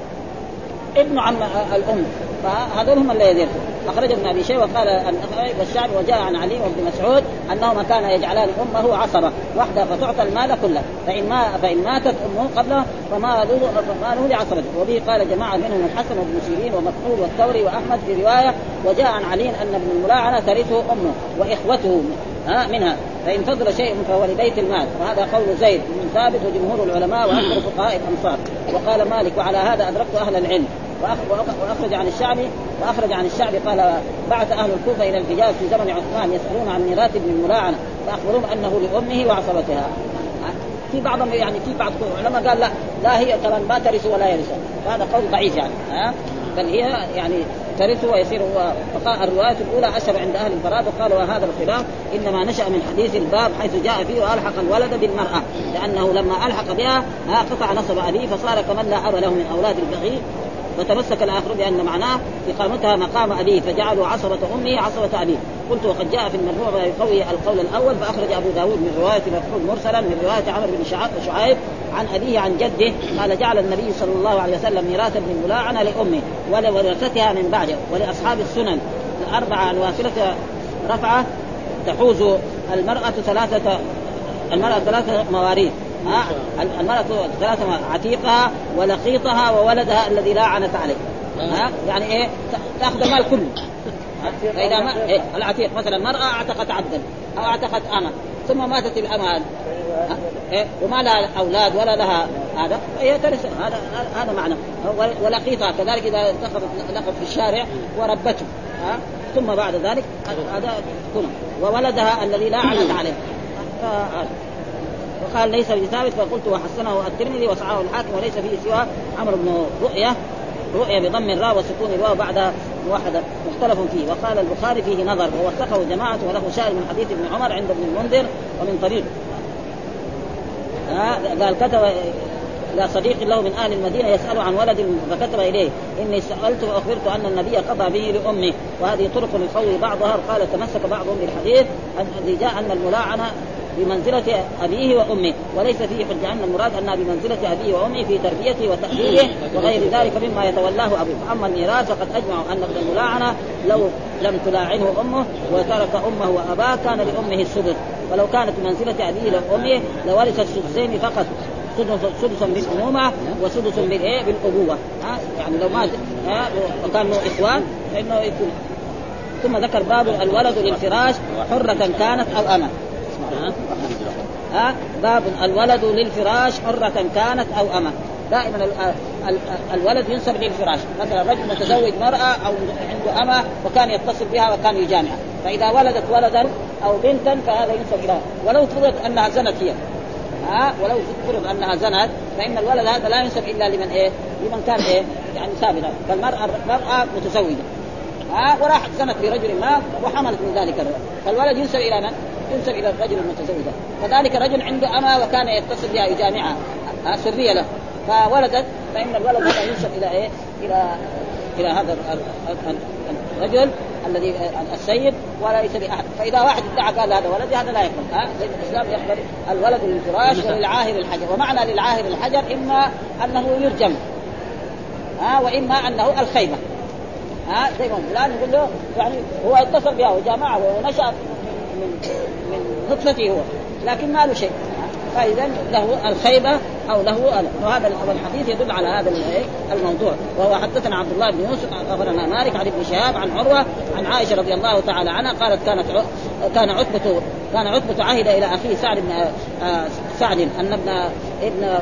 ابن عم الأم. فهذول هم اللي يرثوا أخرج ابن أبي شيبة وقال والشعب وجاء عن علي وابن مسعود أنهما كان يجعلان أمه عصبه واحدة فتعطى المال كله. فإن ما فإن ماتت أمه قبله فماله فماله لعصبته وبه قال جماعة منهم الحسن وابن سيرين ومكحول والثوري وأحمد في رواية وجاء عن علي أن ابن الملاعنة ترثه أمه وإخوته ها منها. فإن فضل شيء فهو لبيت المال. وهذا قول زيد بن ثابت وجمهور العلماء وأكثر فقهاء الامصار وقال مالك وعلى هذا أدركت أهل العلم. وأخرج عن الشعبي وأخرج عن الشعبي قال بعث أهل الكوفة إلى الحجاز في زمن عثمان يسألون عن ميراث ابن الملاعنه فاخبروهم أنه لأمه وعصبتها. في بعضهم يعني في بعض العلماء قال لا لا هي كمان ما ترث ولا يرث. هذا قول ضعيف يعني ها؟ بل هي يعني ترث ويصير هو فقال الرواية الأولى اشهر عند أهل الفراد وقال وهذا الخلاف إنما نشأ من حديث الباب حيث جاء فيه وألحق الولد بالمرأة لأنه لما ألحق بها قطع نصب أبيه فصار كمن لا اب له من أولاد البغي وتمسك الآخر بأن معناه إقامتها مقام أبيه فجعلوا عصبة أمه عصبة أبيه. قلت وقد جاء في المرفوع يقوي القول الأول فأخرج أبو داود من رواية مفعول مرسلا من رواية عمرو بن شعيب عن أبيه عن جده قال جعل النبي صلى الله عليه وسلم ميراث ابن ملاعنة لأمه ولورثتها من بعده ولأصحاب السنن. الاربعه الواصله رفعة تحوز المرأة ثلاثة المرأة ثلاثة مواريث. المرأة ثلاثة عتيقها ولقيطها وولدها الذي لا عنت عليه. ها؟ يعني إيه؟ تأخذ المال كله. فإذا ما إيه العتيق مثلا مرأة أعتقت عبدا أو أعتقت اما ثم ماتت الأمة هذه إيه وما لها أولاد ولا لها هذا فهي ترث هذا هذا معنى. ولقيطها كذلك إذا اتخذت لقب في الشارع وربته. ها؟ ثم بعد ذلك هذا وولدها الذي لا عنت عليه. وقال ليس بثابت فقلت وحسنه الترمذي وصححه الحاكم وليس فيه سوى عمرو بن رؤية. رؤية بضم الراء وسكون الواو بعد موحدة مختلف فيه. وقال البخاري فيه نظر ووثقه جماعة وله شاهد من حديث ابن عمر عند ابن المنذر ومن طريق. قال كتب إلى صديق له من أهل المدينة يسأل عن ولد فكتب إليه إني سألت وأخبرت أن النبي قضى به لأمه وهذه طرق يقوي بعضها. قال تمسك بعضهم بالحديث الذي جاء أن الملاعنة بمنزلة أبيه وأمه. وليس فيه حجة أن المراد أنها بمنزلة أبيه وأمه في تربيته وتأديبه وغير ذلك مما يتولاه أبوه. أما الميراث فقد أجمعوا أن ابن الملاعنة لو لم تلاعنه أمه وترك أمه وأباه كان لأمه السدس. ولو كانت بمنزلة أبيه وأمه لورث السدسين فقط. سدسا بالأمومة وسدس بالإيه؟ بالأبوة. ها؟ يعني لو مات وكانوا إخوان فإنه يكون. ثم ذكر باب الولد للفراش حرة كانت أو أمة. ها؟ باب الولد للفراش حرة كانت أو أمة. دائما الولد ينسب للفراش. مثلا رجل متزوج مرأة أو عنده أمة وكان يتصل بها وكان يجامعها. فإذا ولدت ولدا أو بنتا فهذا ينسب إليها ولو فرض أنها زنت هي. ها؟ ولو فرض أنها زنت فإن الولد هذا لا ينسب إلا لمن إيه؟ لمن كان إيه؟ يعني سابقا فالمراه المرأة متزوجة. ها؟ وراحت زنت برجل ما وحملت من ذلك الولد. فالولد ينسب إلى من؟ ينسب إلى الرجل المتزوج كذلك رجل عنده اما وكان يتصل بها يجامعها سرية له. فولدت فإن الولد هذا ينسب إلى إيه؟ إلى إلى هذا الرجل الذي السيد وليس لاحد فإذا واحد ادعى قال هذا ولدي هذا لا يقبل ها؟ الإسلام يقبل الولد للفراش وللعاهر الحجر. ومعنى للعاهر الحجر إما أنه يرجم. ها؟ وإما أنه الخيمة. ها؟ زي ما فلان يقول له يعني هو اتصل بها وجامعة ونشأ من من نطفته هو لكن ما له شيء. فإذا له الخيبة أو له وهذا الحديث يدل على هذا الموضوع. وهو حدثنا عبد الله بن يوسف أخبرنا مالك عن ابن شهاب عن عروة عن عائشة رضي الله تعالى عنها قالت كانت كان عتبة كان عتبة عهد إلى أخيه سعد بن آه، سعد أن ابن ابن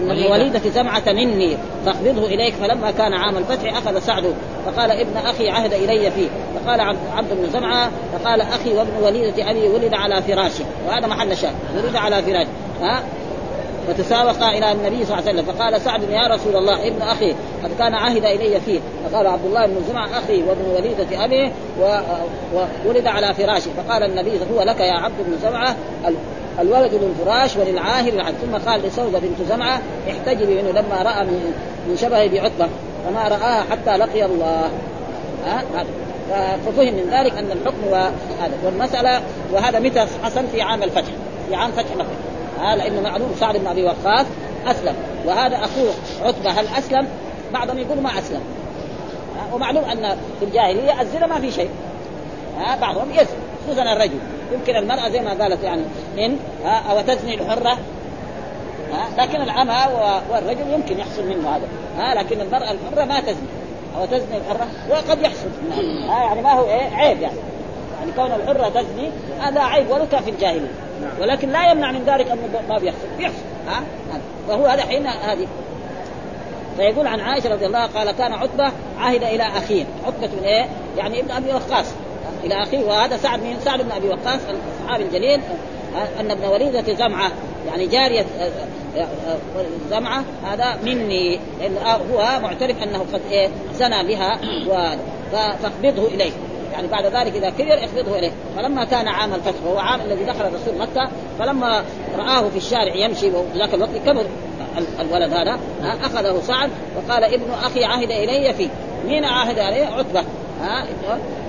من وليدة زمعة مني فاقبضه إليك فلما كان عام الفتح أخذ سعد. فقال ابن أخي عهد إلي فيه. فقال عبد بن زمعة فقال أخي وابن وليدة أبي ولد على فراشه. وهذا محل شاهد. ولد على فراشه ها؟ فتسابقا إلى النبي صلى الله عليه وسلم. فقال سعد يا رسول الله ابن أخي قد كان عهد إلي فيه. فقال عبد الله بن زمعة أخي وابن وليدة أبي وولد على فراشه. فقال النبي هو لك يا عبد بن زمعة الولد للفراش وللعاهر العهد. ثم قال لسوده بنت زمعة احتجبي منه لما رأى من شبهه بعتبة فما رآها حتى لقي الله. ها؟ ففهم من ذلك أن الحكم والمسألة وهذا متى حصل في عام الفتح. في عام فتح مكة. ها؟ لأنه معلوم سعد بن أبي وقاص أسلم. وهذا أخوه عتبة هل أسلم؟ بعضهم يقول ما أسلم. ومعلوم أن في الجاهلية الزنا ما في شيء. ها؟ بعضهم يزن خصوصا الرجل. يمكن المرأة زي ما قالت يعني إن أو تزني الحرة ها لكن العمى والرجل يمكن يحصل منه هذا ها لكن المرأة الحرة ما تزني أو تزني الحرة وقد يحصل ها يعني ما هو إيه عيب يعني يعني كون الحرة تزني هذا عيب ولو كان في الجاهلية ولكن لا يمنع من ذلك أنه ما بيحصل بيحصل ها وهو هذا حين هذه. فيقول عن عائشة رضي الله قال كان عتبة عهد إلى أخيه. عتبة من إيه؟ يعني ابن أبي وقاص. إلى اخيه وهذا سعد من سعد بن أبي وقاص الصحابي الجليل أن ابن وليده زمعة. يعني جارية زمعة. هذا مني. هو معترف أنه قد إيه زنى بها فاقبضه إليه. يعني بعد ذلك إذا كبر اخفضه إليه. فلما كان عام الفتح وهو عام الذي دخل الرسول مكة فلما رآه في الشارع يمشي ذاك الوقت كبر. الولد هذا أخذه سعد وقال ابن أخي عهد إلي فيه. مين عهد عليه عتبة. ها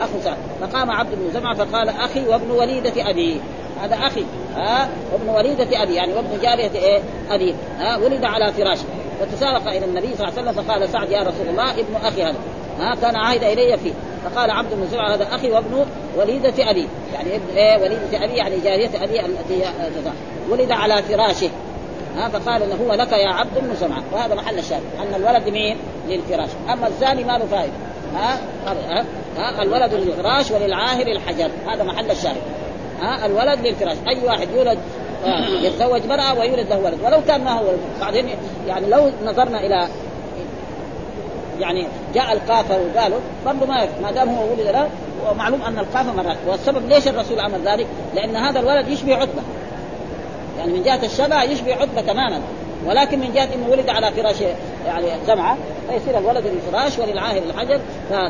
أخو سعد فقام عبد بن زمعة فقال أخي وابن وليدة أبي. هذا أخي ها وابن وليدة أبي يعني وابن جارية إيه أبي. ها ولد على فراشه وتسابق إلى النبي صلى الله عليه وسلم فقال سعد يا رسول الله ابن أخي هذا. ها كان عهد إلي فيه. فقال عبد بن زرع هذا أخي وابن وليدة أبي. يعني ابن إيه وليدة أبي يعني جارية أبي التي ولد على فراشه. ها فقال إنه هو لك يا عبد بن زمعة. وهذا محل الشاهد أن الولد مين؟ للفراش. أما الزاني ما له فائدة. ها؟ الولد للفراش وللعاهر الحجر. هذا محل الشاهد. ها؟ الولد للفراش. أي واحد يولد يتزوج مرأة ويولد له ولد. ولو كان ما هو بعدين يعني لو نظرنا إلى يعني جاء القافه وقالوا برضه ما ما دام هو ولد له ومعلوم أن القافه مرات. والسبب ليش الرسول عمل ذلك؟ لأن هذا الولد يشبه عتبة. يعني من جهة الشبع يشبه عتبة تماما ولكن من جهة إنه ولد على فراش يعني جمعة فيصير الولد للفراش وللعاهر الحجر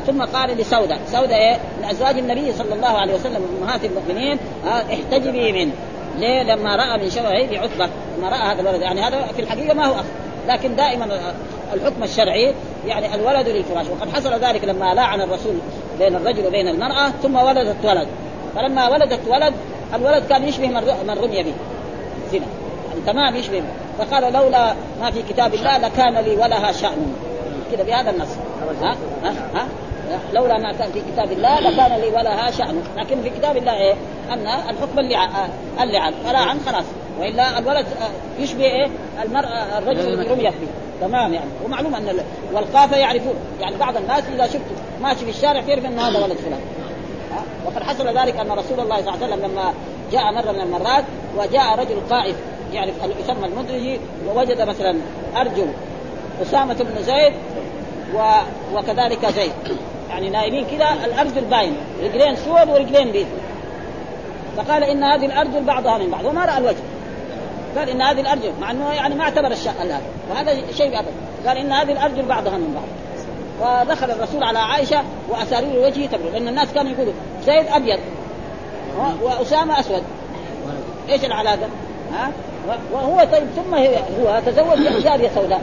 ثم قال لسودة، سودة إيه؟ من أزواج النبي صلى الله عليه وسلم أمهات المؤمنين احتجبي منه ليه؟ لما رأى من شبهه بعتبة لما رأى هذا الولد يعني هذا في الحقيقة ما هو أخ. لكن دائما الحكم الشرعي يعني الولد للفراش. وقد حصل ذلك لما لاعن الرسول بين الرجل وبين المرأة ثم ولدت ولد. فلما ولدت ولد الولد كان يشبه من رمي به. زنا. يعني تمام يشبه فقال لولا ما في كتاب الله لكان لي ولها شأن. كذا بهذا النص. ها؟ ها؟ ها؟ لولا ما كان في كتاب الله لكان لي ولها شأن. لكن في كتاب الله إيه؟ أن الحكم اللعان اللعان فلا خلاص. وإلا الولد يشبه إيه؟ المرأة الرجل الذي رميت به تمام يعني. ومعلوم أن والقافة يعرفون. يعني بعض الناس إذا شفت ماشي في الشارع تعرف إن هذا ولد فلان. وقد حصل ذلك أن رسول الله صلى الله عليه وسلم لما جاء مرة من المرات وجاء رجل قائف يعني يسمى المدرجي ووجد مثلا ارجل أسامة بن زيد و... وكذلك زيد. يعني نايمين كذا الارجل باين رجلين سود ورجلين بيض. فقال إن هذه الارجل بعضها من بعض وما رأى الوجه. قال إن هذه الارجل مع إنه يعني ما اعتبر الشق هذا. وهذا شيء ابدا قال إن هذه الارجل بعضها من بعض. فدخل الرسول على عائشة وأسارير وجهه تبرد. لأن الناس كانوا يقولوا زيد أبيض وأسامة أسود. إيش العلاقة؟ ها؟ وهو طيب ثم هو تزوج جاريه سوداء.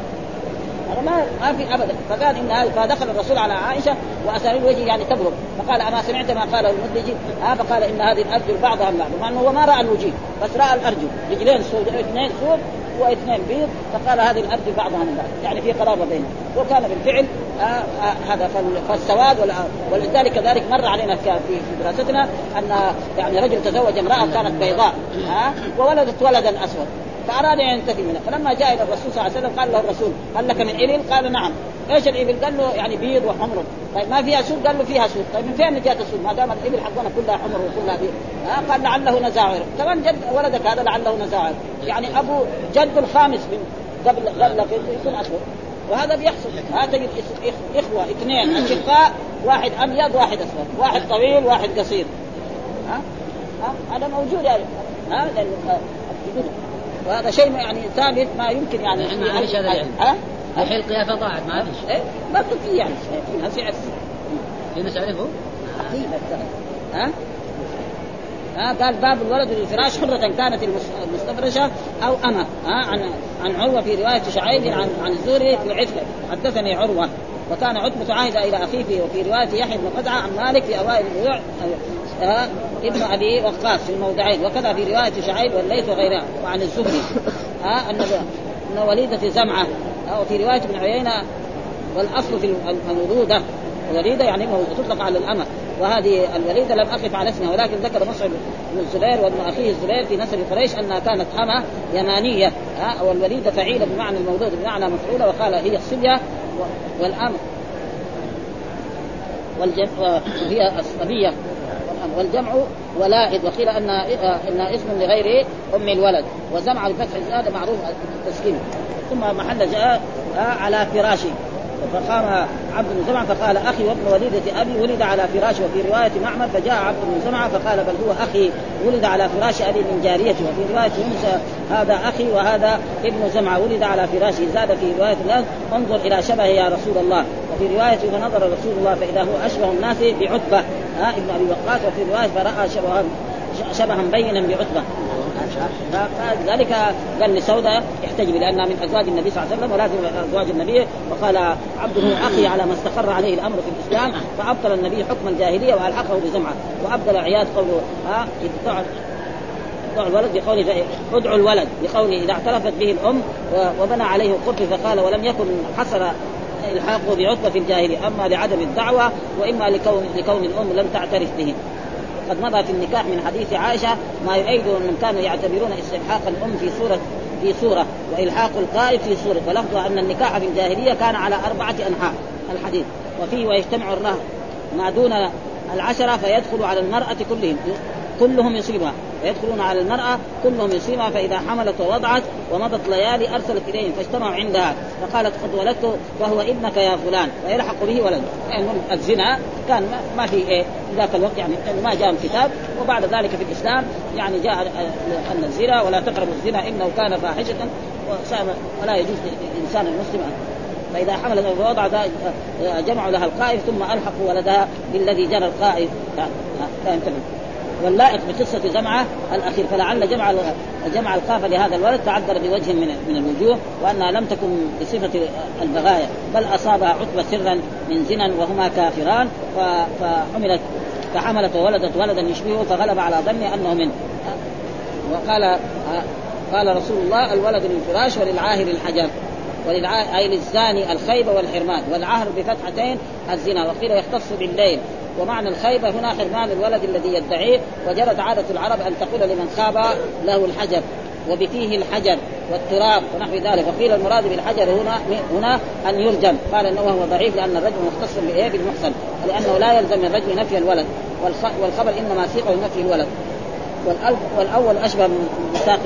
ما ما في ابدا. فقال إن هذا فدخل الرسول على عائشة واسارير وجهه يعني تبرق فقال أما سمعت ما قاله المدلجي ها فقال إن هذه الأرجل بعضها من بعض مع انه هو ما رأى الوجيه بس رأى الأرجل. رجلين سود اثنين سود واثنين بيض فقال هذه الأرجل بعضها من بعض يعني في قرابه بينهم. وكان بالفعل آه آه هذا فالسواد ولذلك كذلك مر علينا في دراستنا أن يعني رجل تزوج امرأة كانت بيضاء ها وولدت ولدا أسود. فأراد أن ينتفي منها. فلما جاء إلى الرسول صلى الله عليه وسلم قال له الرسول هل لك من ابل؟ قال نعم. إيش الإبل؟ قال له يعني بيض وحمر. طيب ما فيها سود؟ قال له فيها سود. طيب من فين جاءت السود؟ ما دام الإبل حقنا كلها حمر وكلها بيض. ها؟ قال لعله نزاعر. كمان جد ولدك هذا لعله نزاعر. يعني أبو جد الخامس من قبل قبل يكون اسود وهذا بيحصل. ها تجد إخوة اثنين أشقاء واحد أبيض واحد أسود. واحد طويل واحد قصير. ها؟ هذا موجود يعني. ها؟ وهذا شيء يعني ثابت ما يمكن يعني إحنا معلش هذا العلم؟ ها؟ الحين القيافه ضاعت معلش إيه؟ ما في يعني. في ناس يعرف في ناس يعرفوا؟ ها؟ ها؟ قال باب الولد للفراش حرة كانت المستفرشة أو أما ها؟ عن عن عروة في رواية شعيب عن عن الزهري في عتبة. حدثني عروة. وكان عتبة عاهد إلى أخيه وفي رواية يحيى بن قزعة عن مالك في أوائل البيوع ابن أبي وقاص في الموضعين وكذا في رواية شعيب والليث وغيرها وعن الزهري. ها أن أن وليده زمعة. وفي رواية ابن عيينة والأصل في الولودة. وليده يعني تطلق على الأمة. وهذه الوليدة لم أقف على اسمها ولكن ذكر مصعب بن الزبير وابن أخيه الزبير في نسب قريش انها كانت أمة يمانية. ها والوليدة فعيله بمعنى المولود بمعنى مفعولة وقال هي الصبية والأم. والجم... وهي الصبية. والجمع ولائد وقيل ان إن اسم لغير أم الولد. وزمع بفتح الزاد معروف التسكين ثم محل جاء على فراشي فقام عبد بن زمعة فقال أخي وابن وليدة أبي ولد على فراشه. وفي رواية معمر فجاء عبد بن زمعة فقال بل هو أخي ولد على فراش أبي من جاريته. وفي رواية يونس هذا أخي وهذا ابن زمعة ولد على فراشه. زاد في رواية الناس انظر إلى شبهه يا رسول الله. وفي رواية فنظر رسول الله فإذا هو أشبه الناس بعتبة. ها ابن أبي وقاص وفي رواية فرأى شبها شبها بينا بعتبة. فذلك قال لسودة احتجبي لانها من أزواج النبي صلى الله عليه وسلم ولازم أزواج النبي. وقال عبده أخي على ما استقر عليه الأمر في الإسلام فأبطل النبي حكم الجاهلية وألحقه بزمعة. وابطل عياد قوله ها ادعوا الولد بقوله ادعوا الولد بقوله إذا اعترفت به الأم وبنى عليه قرط فقال ولم يكن حصل الحاقه بعتبة في الجاهليه أما لعدم الدعوة وإما لكون لكون الأم لم تعترف به. قد مضى في النكاح من حديث عائشة ما يؤيد انهم كانوا يعتبرون استلحاق الأم في صوره في صورة وإلحاق القائد في صورة. ولفظ أن النكاح في الجاهلية كان على أربعة أنحاء الحديث. وفيه ويجتمع الرهن ما دون العشرة فيدخل على المرأة كلهم. كلهم يصيبها فيدخلون على المرأة كلهم يصيبها فإذا حملت ووضعت ومضت ليالي أرسلت إليهم فاجتمعوا عندها فقالت قد ولدت فهو ابنك يا فلان فيلحق به ولد. يعني الزنا كان ما في إيه ذاك الوقت يعني ما جاء الكتاب وبعد ذلك في الإسلام يعني جاء أن الزنا ولا تقربوا الزنا إنه كان فاحشة ولا يجوز للإنسان المسلم فإذا حملت ووضع جمعوا لها القائف ثم ألحقوا ولدها بالذي جرى القائف لا واللائق بقصة جمعة الأخير فلعل جمع جمع القافه لهذا الولد تعذر بوجه من من الوجوه وأنها لم تكن بصفة البغايا بل اصابها عتبة سرا من زنا وهما كافران فحملت فحملت وولدت ولدا يشبهه فغلب على ظني أنه منه وقال قال رسول الله الولد للفراش وللعاهر الحجر وللعاهر أي للزاني الخيبه والحرمان والعهر بفتحتين الزنا وقيل يختص بالليل. ومعنى الخيبة هنا حرمان الولد الذي يدعيه وجرت عادة العرب أن تقول لمن خاب له الحجر وبفيه الحجر والتراب ونحو ذلك. وقيل المراد بالحجر هنا هنا أن يرجم. قال إنه هو ضعيف لأن الرجم مختص بإيه؟ بالمحصن. لأنه لا يلزم من الرجم نفي الولد. والخبر إنما سيقه نفي الولد. والأول أشبه من ساق